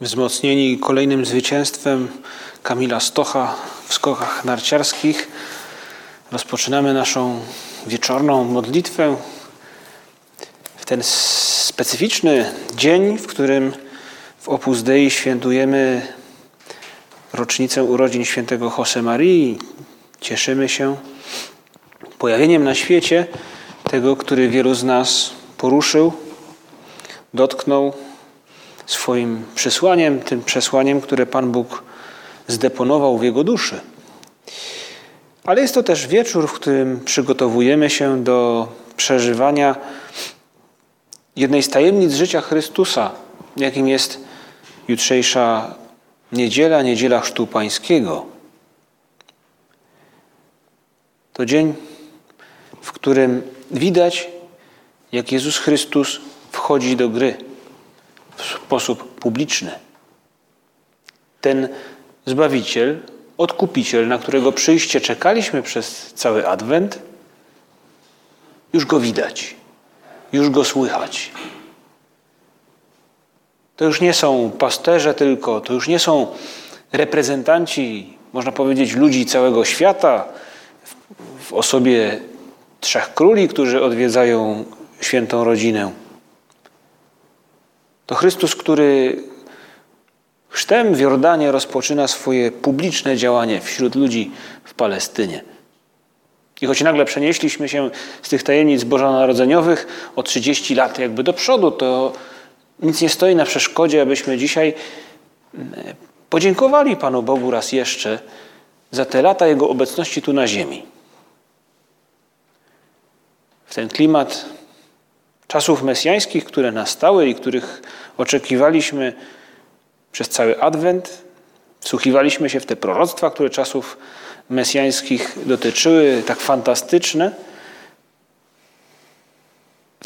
Wzmocnieni kolejnym zwycięstwem Kamila Stocha w skokach narciarskich, rozpoczynamy naszą wieczorną modlitwę w ten specyficzny dzień, w którym w Opus Dei świętujemy rocznicę urodzin świętego Josemarii. Cieszymy się pojawieniem na świecie tego, który wielu z nas poruszył, dotknął swoim przesłaniem, tym przesłaniem, które Pan Bóg zdeponował w jego duszy. Ale jest to też wieczór, w którym przygotowujemy się do przeżywania jednej z tajemnic życia Chrystusa, jakim jest jutrzejsza niedziela, niedziela Chrztu Pańskiego. To dzień, w którym widać, jak Jezus Chrystus wchodzi do gry w sposób publiczny. Ten Zbawiciel, Odkupiciel, na którego przyjście czekaliśmy przez cały Adwent, już go widać, już go słychać. To już nie są pasterze tylko, to już nie są reprezentanci, można powiedzieć, ludzi całego świata w osobie trzech króli, którzy odwiedzają świętą rodzinę. To Chrystus, który chrztem w Jordanie rozpoczyna swoje publiczne działanie wśród ludzi w Palestynie. I choć nagle przenieśliśmy się z tych tajemnic bożonarodzeniowych o 30 lat jakby do przodu, to nic nie stoi na przeszkodzie, abyśmy dzisiaj mm, podziękowali Panu Bogu raz jeszcze za te lata Jego obecności tu na ziemi. W ten klimat czasów mesjańskich, które nastały i których oczekiwaliśmy przez cały Adwent, wsłuchiwaliśmy się w te proroctwa, które czasów mesjańskich dotyczyły, tak fantastyczne.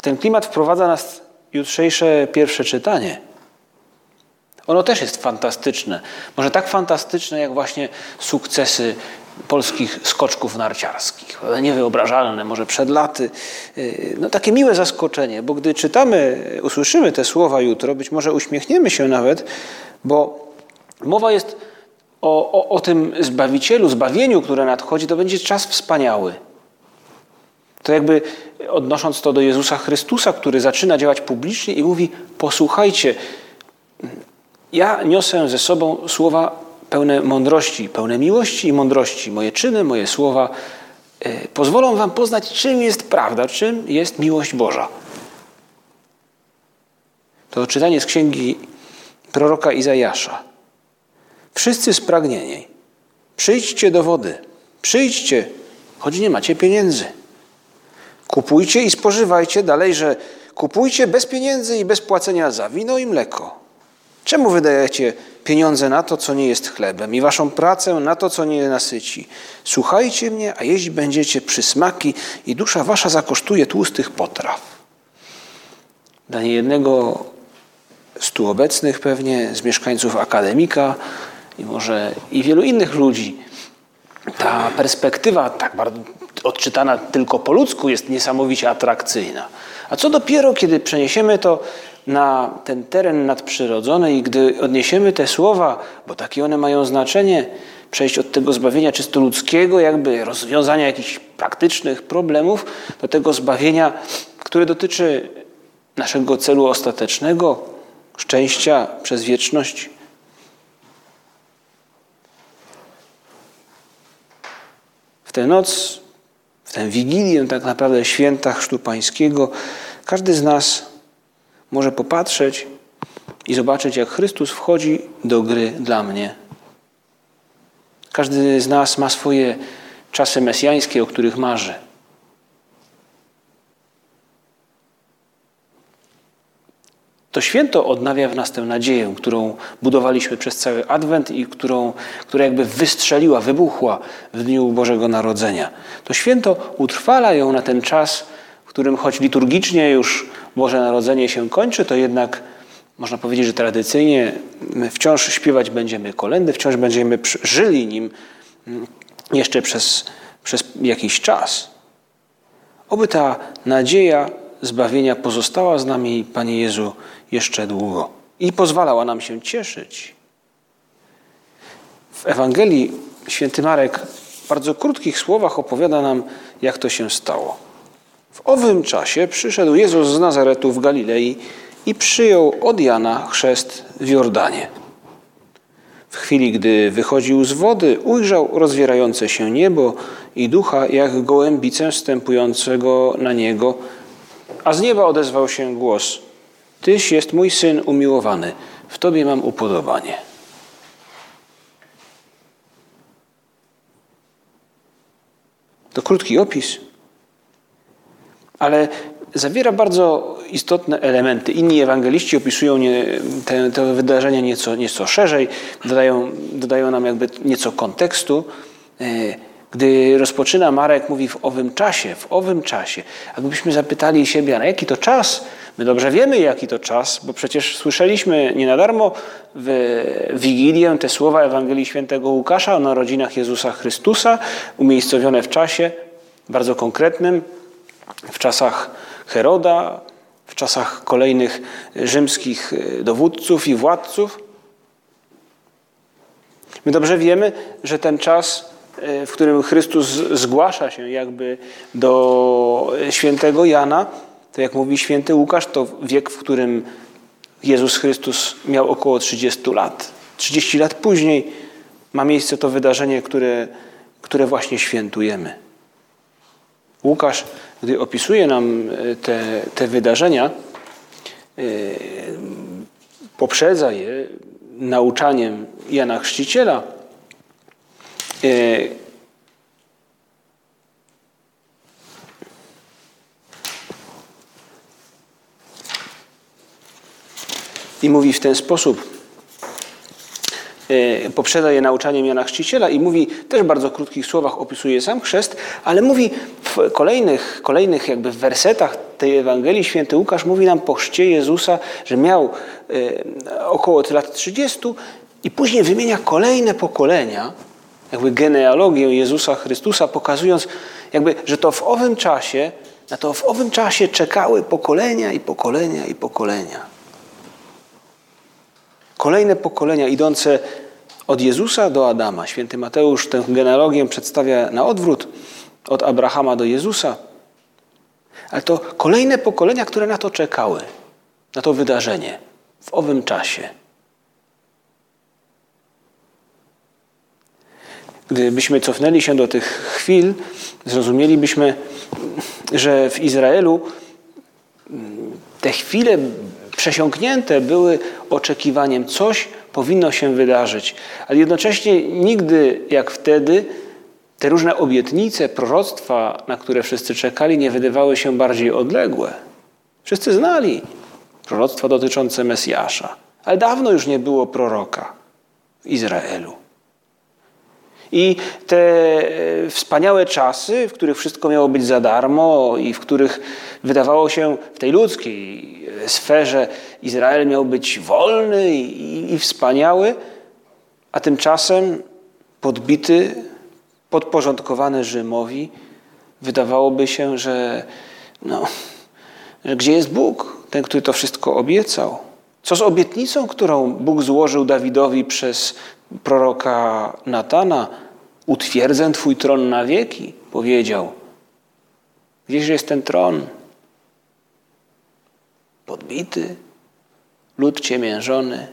Ten klimat wprowadza nas jutrzejsze pierwsze czytanie. Ono też jest fantastyczne. Może tak fantastyczne, jak właśnie sukcesy polskich skoczków narciarskich. Niewyobrażalne, może przed laty. Y, no takie miłe zaskoczenie, bo gdy czytamy, usłyszymy te słowa jutro, być może uśmiechniemy się nawet, bo mowa jest o, o, o tym Zbawicielu, zbawieniu, które nadchodzi, to będzie czas wspaniały. To jakby odnosząc to do Jezusa Chrystusa, który zaczyna działać publicznie i mówi: Posłuchajcie, ja niosę ze sobą słowa pełne mądrości, pełne miłości i mądrości. Moje czyny, moje słowa e, pozwolą Wam poznać, czym jest prawda, czym jest miłość Boża. To czytanie z księgi proroka Izajasza. Wszyscy spragnieni, przyjdźcie do wody, przyjdźcie, choć nie macie pieniędzy. Kupujcie i spożywajcie, dalej, że kupujcie bez pieniędzy i bez płacenia za wino i mleko. Czemu wydajecie pieniądze na to, co nie jest chlebem i waszą pracę na to, co nie nasyci? Słuchajcie mnie, a jeść będziecie przysmaki i dusza wasza zakosztuje tłustych potraw. Dla niejednego z tu obecnych pewnie, z mieszkańców akademika i może i wielu innych ludzi, ta perspektywa, tak bardzo odczytana tylko po ludzku, jest niesamowicie atrakcyjna. A co dopiero, kiedy przeniesiemy to na ten teren nadprzyrodzony i gdy odniesiemy te słowa, bo takie one mają znaczenie, przejść od tego zbawienia czysto ludzkiego, jakby rozwiązania jakichś praktycznych problemów, do tego zbawienia, które dotyczy naszego celu ostatecznego, szczęścia przez wieczność. Tę noc, w tę wigilię tak naprawdę święta Chrztu Pańskiego, każdy z nas może popatrzeć i zobaczyć, jak Chrystus wchodzi do gry dla mnie. Każdy z nas ma swoje czasy mesjańskie, o których marzy. To święto odnawia w nas tę nadzieję, którą budowaliśmy przez cały Adwent i którą, która jakby wystrzeliła, wybuchła w dniu Bożego Narodzenia. To święto utrwala ją na ten czas, w którym choć liturgicznie już Boże Narodzenie się kończy, to jednak można powiedzieć, że tradycyjnie wciąż śpiewać będziemy kolendy, wciąż będziemy żyli nim mm, jeszcze przez, przez jakiś czas. Oby ta nadzieja zbawienia pozostała z nami, Panie Jezu, jeszcze długo i pozwalała nam się cieszyć. W Ewangelii święty Marek w bardzo krótkich słowach opowiada nam, jak to się stało. W owym czasie przyszedł Jezus z Nazaretu w Galilei i przyjął od Jana chrzest w Jordanie. W chwili, gdy wychodził z wody, ujrzał rozwierające się niebo i ducha jak gołębicę stępującego na niego, a z nieba odezwał się głos: Tyś jest mój syn umiłowany, w tobie mam upodobanie. To krótki opis, ale zawiera bardzo istotne elementy. Inni ewangeliści opisują nie, te, te wydarzenia nieco, nieco szerzej, dodają, dodają nam jakby nieco kontekstu. E, gdy rozpoczyna Marek, mówi w owym czasie, w owym czasie. Jakbyśmy zapytali siebie, na jaki to czas? My dobrze wiemy, jaki to czas, bo przecież słyszeliśmy nie na darmo w Wigilię te słowa Ewangelii Świętego Łukasza o narodzinach Jezusa Chrystusa, umiejscowione w czasie bardzo konkretnym, w czasach Heroda, w czasach kolejnych rzymskich dowódców i władców. My dobrze wiemy, że ten czas, w którym Chrystus zgłasza się jakby do świętego Jana, to jak mówi święty Łukasz, to wiek, w którym Jezus Chrystus miał około 30 lat. 30 lat później ma miejsce to wydarzenie, które, które właśnie świętujemy. Łukasz, gdy opisuje nam e, te, te wydarzenia, e, poprzedza je nauczaniem Jana Chrzciciela. I mówi w ten sposób, E, poprzedza je nauczaniem Jana Chrzciciela i mówi, też w bardzo krótkich słowach opisuje sam chrzest, ale mówi w kolejnych, kolejnych jakby wersetach tej Ewangelii święty Łukasz mówi nam po chrzcie Jezusa, że miał e, około lat 30 i później wymienia kolejne pokolenia, jakby genealogię Jezusa Chrystusa, pokazując jakby, że to w owym czasie, na to w owym czasie czekały pokolenia i pokolenia i pokolenia. Kolejne pokolenia idące od Jezusa do Adama. Święty Mateusz tę genealogię przedstawia na odwrót od Abrahama do Jezusa. Ale to kolejne pokolenia, które na to czekały, na to wydarzenie w owym czasie. Gdybyśmy cofnęli się do tych chwil, zrozumielibyśmy, że w Izraelu te chwile przesiąknięte były oczekiwaniem, coś powinno się wydarzyć, ale jednocześnie nigdy jak wtedy te różne obietnice, proroctwa, na które wszyscy czekali, nie wydawały się bardziej odległe. Wszyscy znali proroctwa dotyczące Mesjasza, ale dawno już nie było proroka w Izraelu. I te e, wspaniałe czasy, w których wszystko miało być za darmo i w których wydawało się w tej ludzkiej e, sferze Izrael miał być wolny i, i wspaniały, a tymczasem podbity, podporządkowany Rzymowi, wydawałoby się, że, no, że gdzie jest Bóg, ten, który to wszystko obiecał? Co z obietnicą, którą Bóg złożył Dawidowi przez proroka Natana? Utwierdzę Twój tron na wieki, powiedział. Gdzież jest ten tron? Podbity, lud ciemiężony.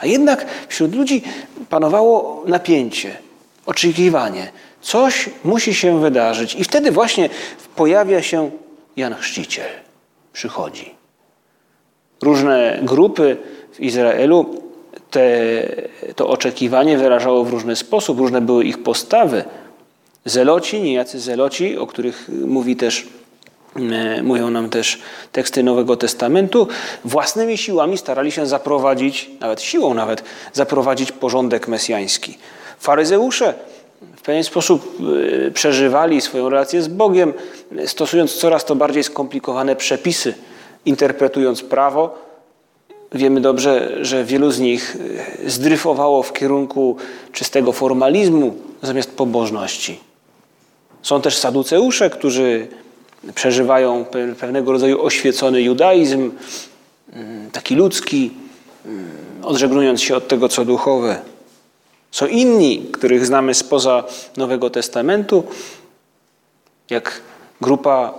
A jednak wśród ludzi panowało napięcie, oczekiwanie. Coś musi się wydarzyć. I wtedy właśnie pojawia się Jan Chrzciciel. Przychodzi. Różne grupy w Izraelu te, to oczekiwanie wyrażało w różny sposób, różne były ich postawy. Zeloci, niejacy zeloci, o których mówi też e, mówią nam też teksty Nowego Testamentu, własnymi siłami starali się zaprowadzić, nawet siłą nawet, zaprowadzić porządek mesjański. Faryzeusze w pewien sposób e, przeżywali swoją relację z Bogiem, stosując coraz to bardziej skomplikowane przepisy, interpretując prawo. Wiemy dobrze, że wielu z nich e, zdryfowało w kierunku czystego formalizmu zamiast pobożności. Są też saduceusze, którzy przeżywają pewnego rodzaju oświecony judaizm, taki ludzki, odżegnując się od tego, co duchowe. Są inni, których znamy spoza Nowego Testamentu, jak grupa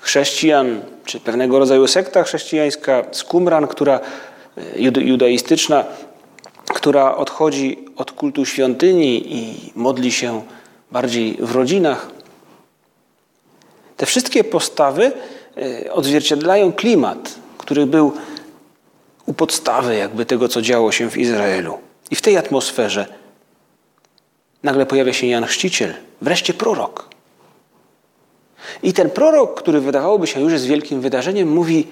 chrześcijan, czy pewnego rodzaju sekta chrześcijańska z Qumran, która e, judaistyczna, która odchodzi od kultu świątyni i modli się bardziej w rodzinach. Te wszystkie postawy e, odzwierciedlają klimat, który był u podstawy jakby tego, co działo się w Izraelu. I w tej atmosferze nagle pojawia się Jan Chrzciciel, wreszcie prorok. I ten prorok, który wydawałoby się już jest wielkim wydarzeniem, mówi: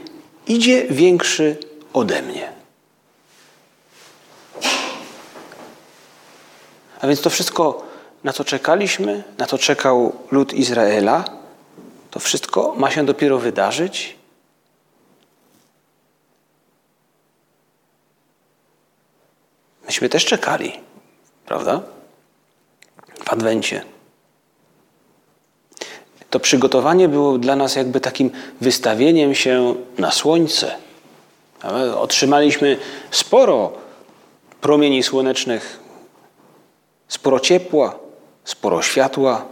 Idzie większy ode mnie. A więc to wszystko, na co czekaliśmy, na co czekał lud Izraela, to wszystko ma się dopiero wydarzyć. Myśmy też czekali, prawda? W Adwencie. To przygotowanie było dla nas jakby takim wystawieniem się na słońce. Otrzymaliśmy sporo promieni słonecznych, sporo ciepła, sporo światła,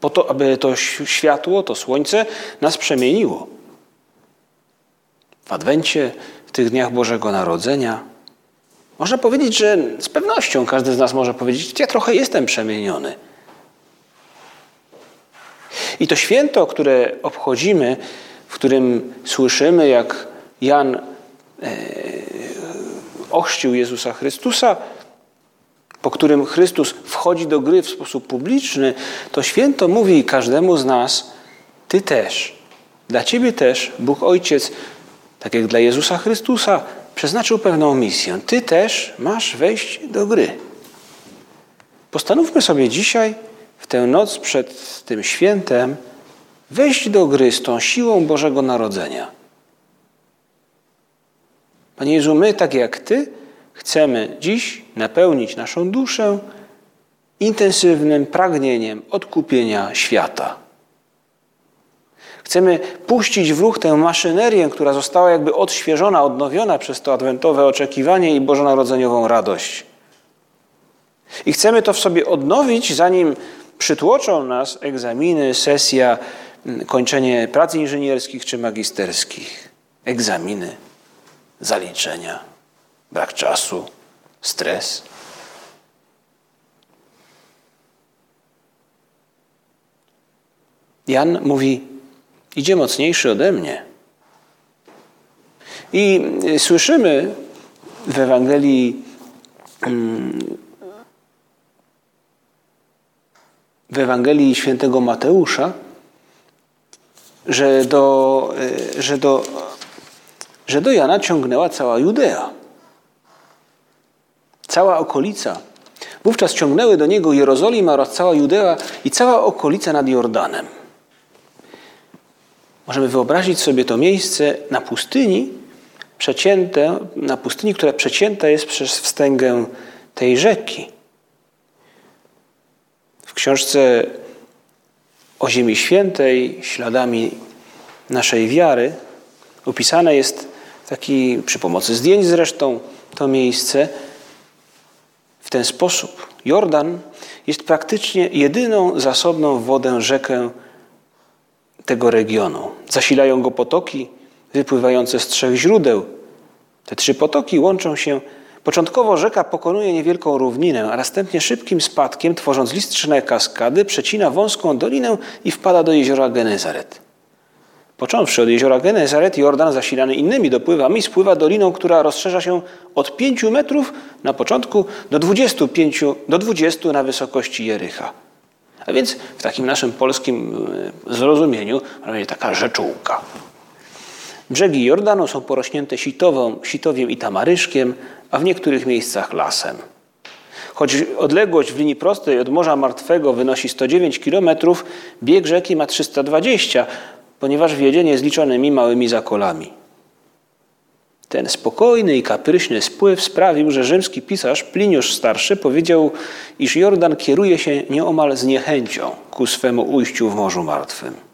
po to, aby to światło, to słońce nas przemieniło. W Adwencie, w tych dniach Bożego Narodzenia, można powiedzieć, że z pewnością każdy z nas może powiedzieć, ja trochę jestem przemieniony. I to święto, które obchodzimy, w którym słyszymy, jak Jan e, ochrzcił Jezusa Chrystusa, po którym Chrystus wchodzi do gry w sposób publiczny, to święto mówi każdemu z nas: Ty też, dla Ciebie też Bóg Ojciec, tak jak dla Jezusa Chrystusa, przeznaczył pewną misję. Ty też masz wejść do gry. Postanówmy sobie dzisiaj, w tę noc przed tym świętem, wejść do gry z tą siłą Bożego Narodzenia. Panie Jezu, my, tak jak Ty, chcemy dziś napełnić naszą duszę intensywnym pragnieniem odkupienia świata. Chcemy puścić w ruch tę maszynerię, która została jakby odświeżona, odnowiona przez to adwentowe oczekiwanie i bożonarodzeniową radość. I chcemy to w sobie odnowić, zanim przytłoczą nas egzaminy, sesja, kończenie prac inżynierskich czy magisterskich. Egzaminy, zaliczenia, brak czasu, stres. Jan mówi: Idzie mocniejszy ode mnie. I słyszymy w Ewangelii w Ewangelii świętego Mateusza, że do, e, że do, że do Jana ciągnęła cała Judea. Cała okolica. Wówczas ciągnęły do niego Jerozolima oraz cała Judea i cała okolica nad Jordanem. Możemy wyobrazić sobie to miejsce na pustyni, przecięte, na pustyni, która przecięta jest przez wstęgę tej rzeki. Książce o Ziemi Świętej, śladami naszej wiary, opisane jest taki, przy pomocy zdjęć zresztą, to miejsce w ten sposób. Jordan jest praktycznie jedyną zasobną wodę rzekę tego regionu. Zasilają go potoki wypływające z trzech źródeł. Te trzy potoki łączą się. Początkowo rzeka pokonuje niewielką równinę, a następnie szybkim spadkiem, tworząc listrzne kaskady, przecina wąską dolinę i wpada do jeziora Genezaret. Począwszy od jeziora Genezaret, Jordan zasilany innymi dopływami spływa doliną, która rozszerza się od 5 metrów na początku do 25, do 20 na wysokości Jericha A więc w takim naszym polskim e, zrozumieniu taka rzeczułka. Brzegi Jordanu są porośnięte sitową, sitowiem i tamaryszkiem, a w niektórych miejscach lasem. Choć odległość w linii prostej od Morza Martwego wynosi 109 km, bieg rzeki ma 320, ponieważ wiedzie jest liczonymi małymi zakolami. Ten spokojny i kapryśny spływ sprawił, że rzymski pisarz Pliniusz Starszy powiedział, iż Jordan kieruje się nieomal z niechęcią ku swemu ujściu w Morzu Martwym.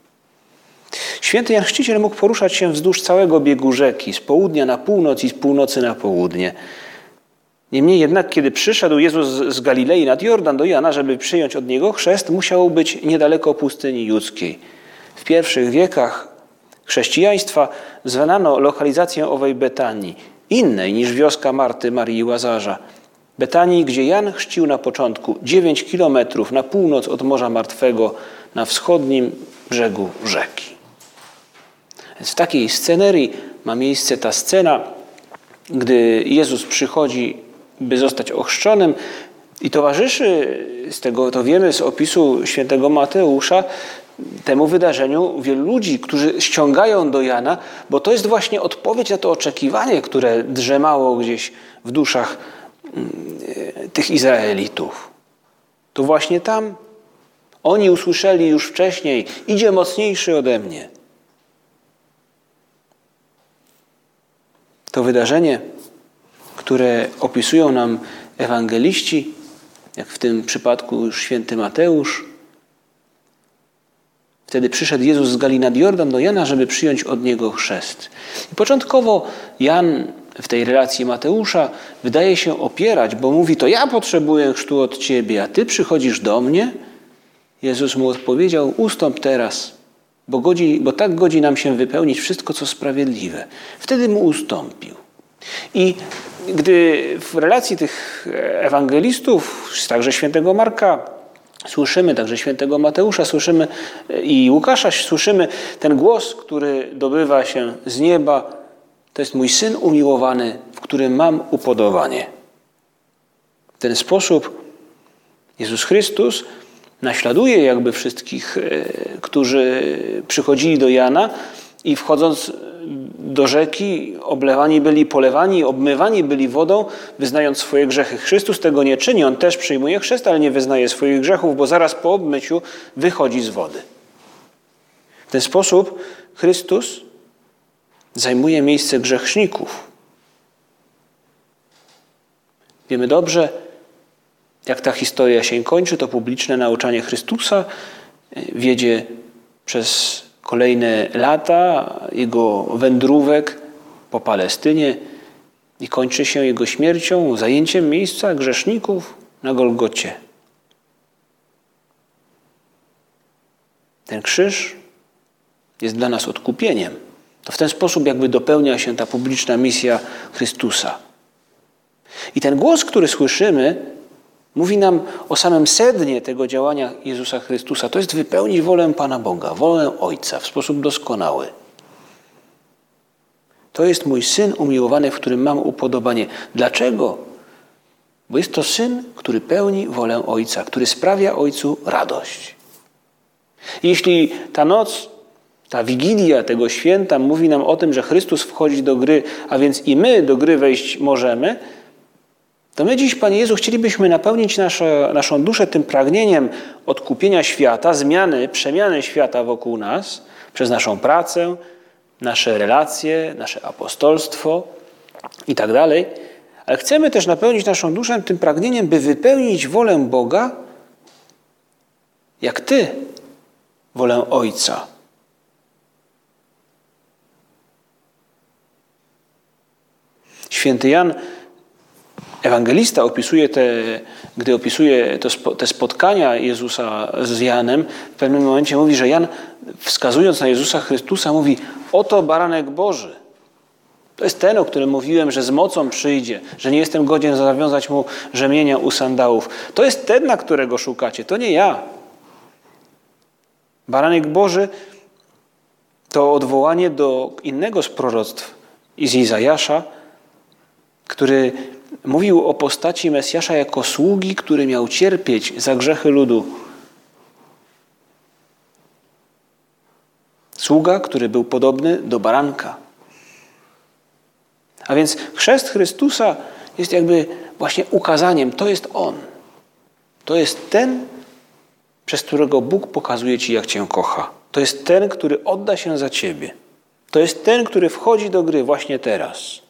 Święty Jan Chrzciciel mógł poruszać się wzdłuż całego biegu rzeki, z południa na północ i z północy na południe. Niemniej jednak, kiedy przyszedł Jezus z Galilei nad Jordan do Jana, żeby przyjąć od niego chrzest, musiał być niedaleko pustyni judzkiej. W pierwszych wiekach chrześcijaństwa zwanano lokalizację owej Betanii, innej niż wioska Marty, Marii i Łazarza. Betanii, gdzie Jan chrzcił na początku 9 kilometrów na północ od Morza Martwego, na wschodnim brzegu rzeki. W takiej scenerii ma miejsce ta scena, gdy Jezus przychodzi, by zostać ochrzczonym i towarzyszy, z tego to wiemy z opisu świętego Mateusza, temu wydarzeniu wielu ludzi, którzy ściągają do Jana, bo to jest właśnie odpowiedź na to oczekiwanie, które drzemało gdzieś w duszach mm, tych Izraelitów. To właśnie tam oni usłyszeli już wcześniej: idzie mocniejszy ode mnie. To wydarzenie, które opisują nam ewangeliści, jak w tym przypadku już święty Mateusz, Wtedy przyszedł Jezus z Gali nad Jordan do Jana, żeby przyjąć od niego chrzest. I początkowo Jan w tej relacji Mateusza wydaje się opierać, bo mówi: To ja potrzebuję chrztu od ciebie, a ty przychodzisz do mnie. Jezus mu odpowiedział: Ustąp teraz, bo, godzi, bo tak godzi nam się wypełnić wszystko, co sprawiedliwe. Wtedy mu ustąpił. I gdy w relacji tych ewangelistów, także świętego Marka, Słyszymy także świętego Mateusza, słyszymy e, i Łukasza, słyszymy ten głos, który dobywa się z nieba. To jest mój syn umiłowany, w którym mam upodobanie. W ten sposób Jezus Chrystus naśladuje jakby wszystkich, e, którzy przychodzili do Jana i wchodząc do rzeki, oblewani byli, polewani, obmywani byli wodą, wyznając swoje grzechy. Chrystus tego nie czyni, on też przyjmuje chrzest, ale nie wyznaje swoich grzechów, bo zaraz po obmyciu wychodzi z wody. W ten sposób Chrystus zajmuje miejsce grzeszników. Wiemy dobrze, jak ta historia się kończy, to publiczne nauczanie Chrystusa wiedzie przez kolejne lata jego wędrówek po Palestynie i kończy się jego śmiercią, zajęciem miejsca grzeszników na Golgocie. Ten krzyż jest dla nas odkupieniem. To w ten sposób jakby dopełnia się ta publiczna misja Chrystusa. I ten głos, który słyszymy, Mówi nam o samym sednie tego działania Jezusa Chrystusa. To jest wypełnić wolę Pana Boga, wolę Ojca w sposób doskonały. To jest mój syn umiłowany, w którym mam upodobanie. Dlaczego? Bo jest to syn, który pełni wolę Ojca, który sprawia Ojcu radość. jeśli ta noc, ta wigilia tego święta mówi nam o tym, że Chrystus wchodzi do gry, a więc i my do gry wejść możemy, to my dziś, Panie Jezu, chcielibyśmy napełnić nasze, naszą duszę tym pragnieniem odkupienia świata, zmiany, przemiany świata wokół nas przez naszą pracę, nasze relacje, nasze apostolstwo i tak dalej. Ale chcemy też napełnić naszą duszę tym pragnieniem, by wypełnić wolę Boga, jak Ty, wolę Ojca. Święty Jan Ewangelista opisuje te, gdy opisuje to, te spotkania Jezusa z Janem, w pewnym momencie mówi, że Jan, wskazując na Jezusa Chrystusa, mówi: Oto baranek Boży. To jest ten, o którym mówiłem, że z mocą przyjdzie, że nie jestem godzien zawiązać mu rzemienia u sandałów. To jest ten, na którego szukacie, to nie ja. Baranek Boży to odwołanie do innego z proroctw z Izajasza, który Mówił o postaci Mesjasza jako sługi, który miał cierpieć za grzechy ludu. Sługa, który był podobny do baranka. A więc chrzest Chrystusa jest jakby właśnie ukazaniem, to jest On. To jest ten, przez którego Bóg pokazuje Ci, jak Cię kocha. To jest ten, który odda się za Ciebie. To jest ten, który wchodzi do gry właśnie teraz.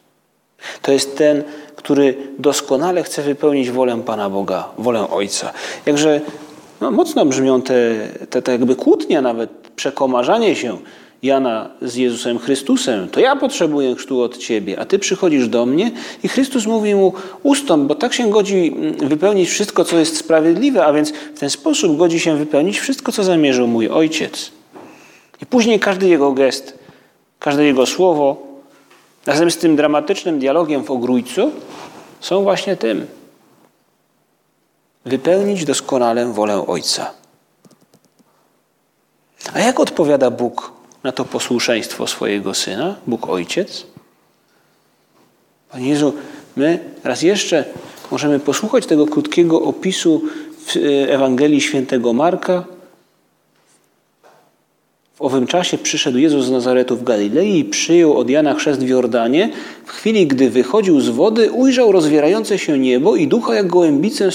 To jest ten, który doskonale chce wypełnić wolę Pana Boga, wolę Ojca. Jakże no, mocno brzmią te, te, te jakby kłótnia, nawet przekomarzanie się Jana z Jezusem Chrystusem. To ja potrzebuję chrztu od Ciebie, a Ty przychodzisz do mnie i Chrystus mówi mu ustąp, bo tak się godzi mm, wypełnić wszystko, co jest sprawiedliwe, a więc w ten sposób godzi się wypełnić wszystko, co zamierzył mój Ojciec. I później każdy jego gest, każde jego słowo, razem z tym dramatycznym dialogiem w ogrójcu, są właśnie tym. Wypełnić doskonale wolę Ojca. A jak odpowiada Bóg na to posłuszeństwo swojego Syna, Bóg Ojciec? Panie Jezu, my raz jeszcze możemy posłuchać tego krótkiego opisu w e, Ewangelii świętego Marka, w owym czasie przyszedł Jezus z Nazaretu w Galilei i przyjął od Jana chrzest w Jordanie. W chwili, gdy wychodził z wody, ujrzał rozwierające się niebo i ducha jak gołębicę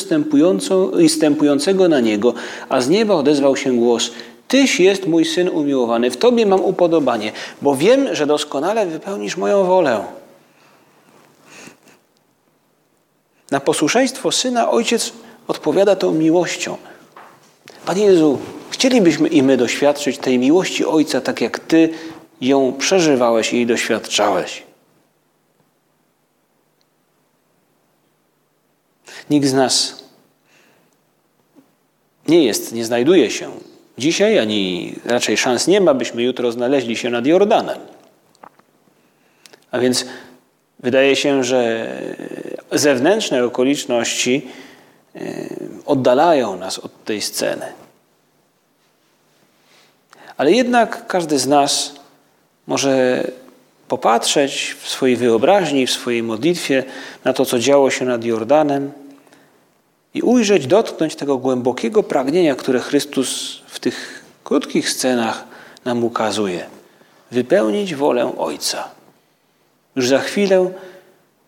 stępującego na niego, a z nieba odezwał się głos Tyś jest mój Syn umiłowany, w Tobie mam upodobanie, bo wiem, że doskonale wypełnisz moją wolę. Na posłuszeństwo Syna Ojciec odpowiada tą miłością. Panie Jezu, Chcielibyśmy i my doświadczyć tej miłości Ojca, tak jak Ty ją przeżywałeś i jej doświadczałeś. Nikt z nas nie jest, nie znajduje się dzisiaj, ani raczej szans nie ma, byśmy jutro znaleźli się nad Jordanem. A więc wydaje się, że zewnętrzne okoliczności e, oddalają nas od tej sceny. Ale jednak każdy z nas może popatrzeć w swojej wyobraźni, w swojej modlitwie na to, co działo się nad Jordanem i ujrzeć, dotknąć tego głębokiego pragnienia, które Chrystus w tych krótkich scenach nam ukazuje. Wypełnić wolę Ojca. Już za chwilę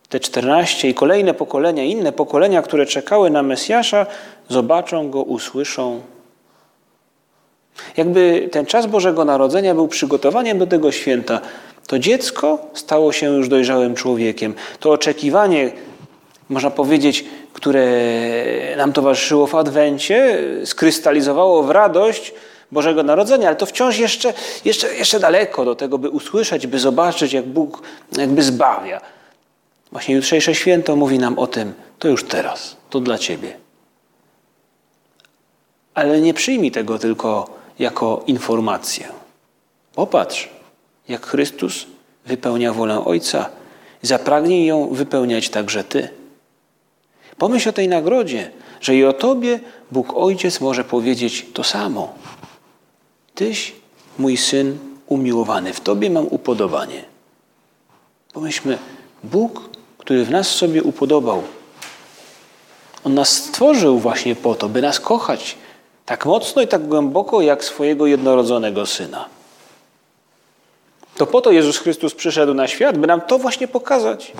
te czternaście i kolejne pokolenia, inne pokolenia, które czekały na Mesjasza, zobaczą Go, usłyszą, jakby ten czas Bożego Narodzenia był przygotowaniem do tego święta. To dziecko stało się już dojrzałym człowiekiem. To oczekiwanie, można powiedzieć, które nam towarzyszyło w Adwencie, skrystalizowało w radość Bożego Narodzenia, ale to wciąż jeszcze, jeszcze, jeszcze daleko do tego, by usłyszeć, by zobaczyć, jak Bóg jakby zbawia. Właśnie jutrzejsze święto mówi nam o tym, to już teraz, to dla Ciebie. Ale nie przyjmij tego tylko jako informację. Popatrz, jak Chrystus wypełnia wolę Ojca. Zapragnij ją wypełniać także Ty. Pomyśl o tej nagrodzie, że i o Tobie Bóg Ojciec może powiedzieć to samo. Tyś, mój Syn umiłowany, w Tobie mam upodobanie. Pomyślmy, Bóg, który w nas sobie upodobał, On nas stworzył właśnie po to, by nas kochać, tak mocno i tak głęboko jak swojego jednorodzonego syna. To po to Jezus Chrystus przyszedł na świat, by nam to właśnie pokazać.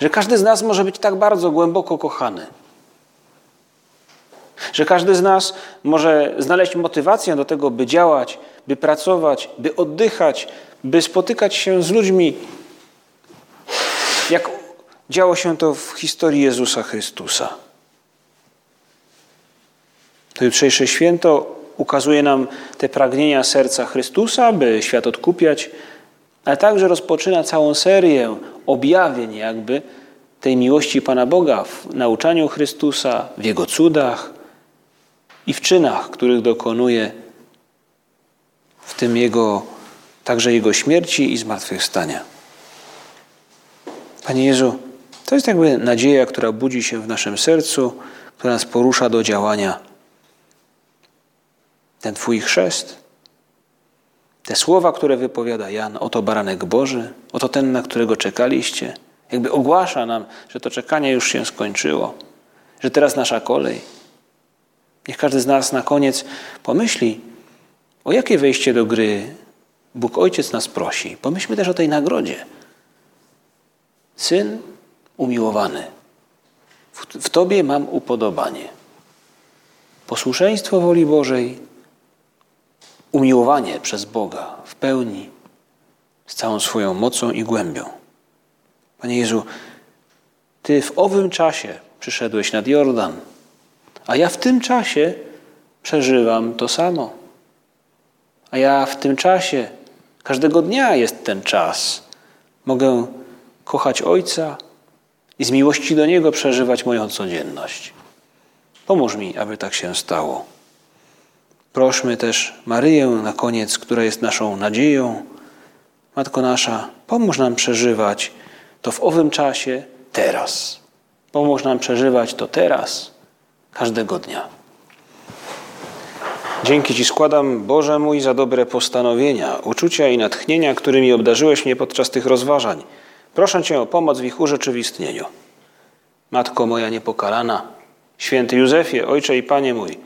Że każdy z nas może być tak bardzo głęboko kochany. Że każdy z nas może znaleźć motywację do tego, by działać, by pracować, by oddychać, by spotykać się z ludźmi, jak działo się to w historii Jezusa Chrystusa. To jutrzejsze święto ukazuje nam te pragnienia serca Chrystusa, by świat odkupiać, ale także rozpoczyna całą serię objawień jakby tej miłości Pana Boga w nauczaniu Chrystusa, w Jego cudach i w czynach, których dokonuje, w tym Jego, także Jego śmierci i zmartwychwstania. Panie Jezu, to jest jakby nadzieja, która budzi się w naszym sercu, która nas porusza do działania ten Twój chrzest, te słowa, które wypowiada Jan, oto baranek Boży, oto ten, na którego czekaliście, jakby ogłasza nam, że to czekanie już się skończyło, że teraz nasza kolej. Niech każdy z nas na koniec pomyśli, O jakie wejście do gry Bóg Ojciec nas prosi? Pomyślmy też o tej nagrodzie. Syn umiłowany, w, Tobie mam upodobanie. Posłuszeństwo woli Bożej, umiłowanie przez Boga w pełni, z całą swoją mocą i głębią. Panie Jezu, Ty w owym czasie przyszedłeś nad Jordan, a ja w tym czasie przeżywam to samo. A ja w tym czasie, każdego dnia jest ten czas. Mogę kochać Ojca i z miłości do Niego przeżywać moją codzienność. Pomóż mi, aby tak się stało. Prośmy też Maryję na koniec, która jest naszą nadzieją. Matko nasza, pomóż nam przeżywać to w owym czasie teraz. Pomóż nam przeżywać to teraz, każdego dnia. Dzięki Ci składam, Boże mój, za dobre postanowienia, uczucia i natchnienia, którymi obdarzyłeś mnie podczas tych rozważań. Proszę Cię o pomoc w ich urzeczywistnieniu. Matko moja niepokalana, święty Józefie, Ojcze i Panie mój,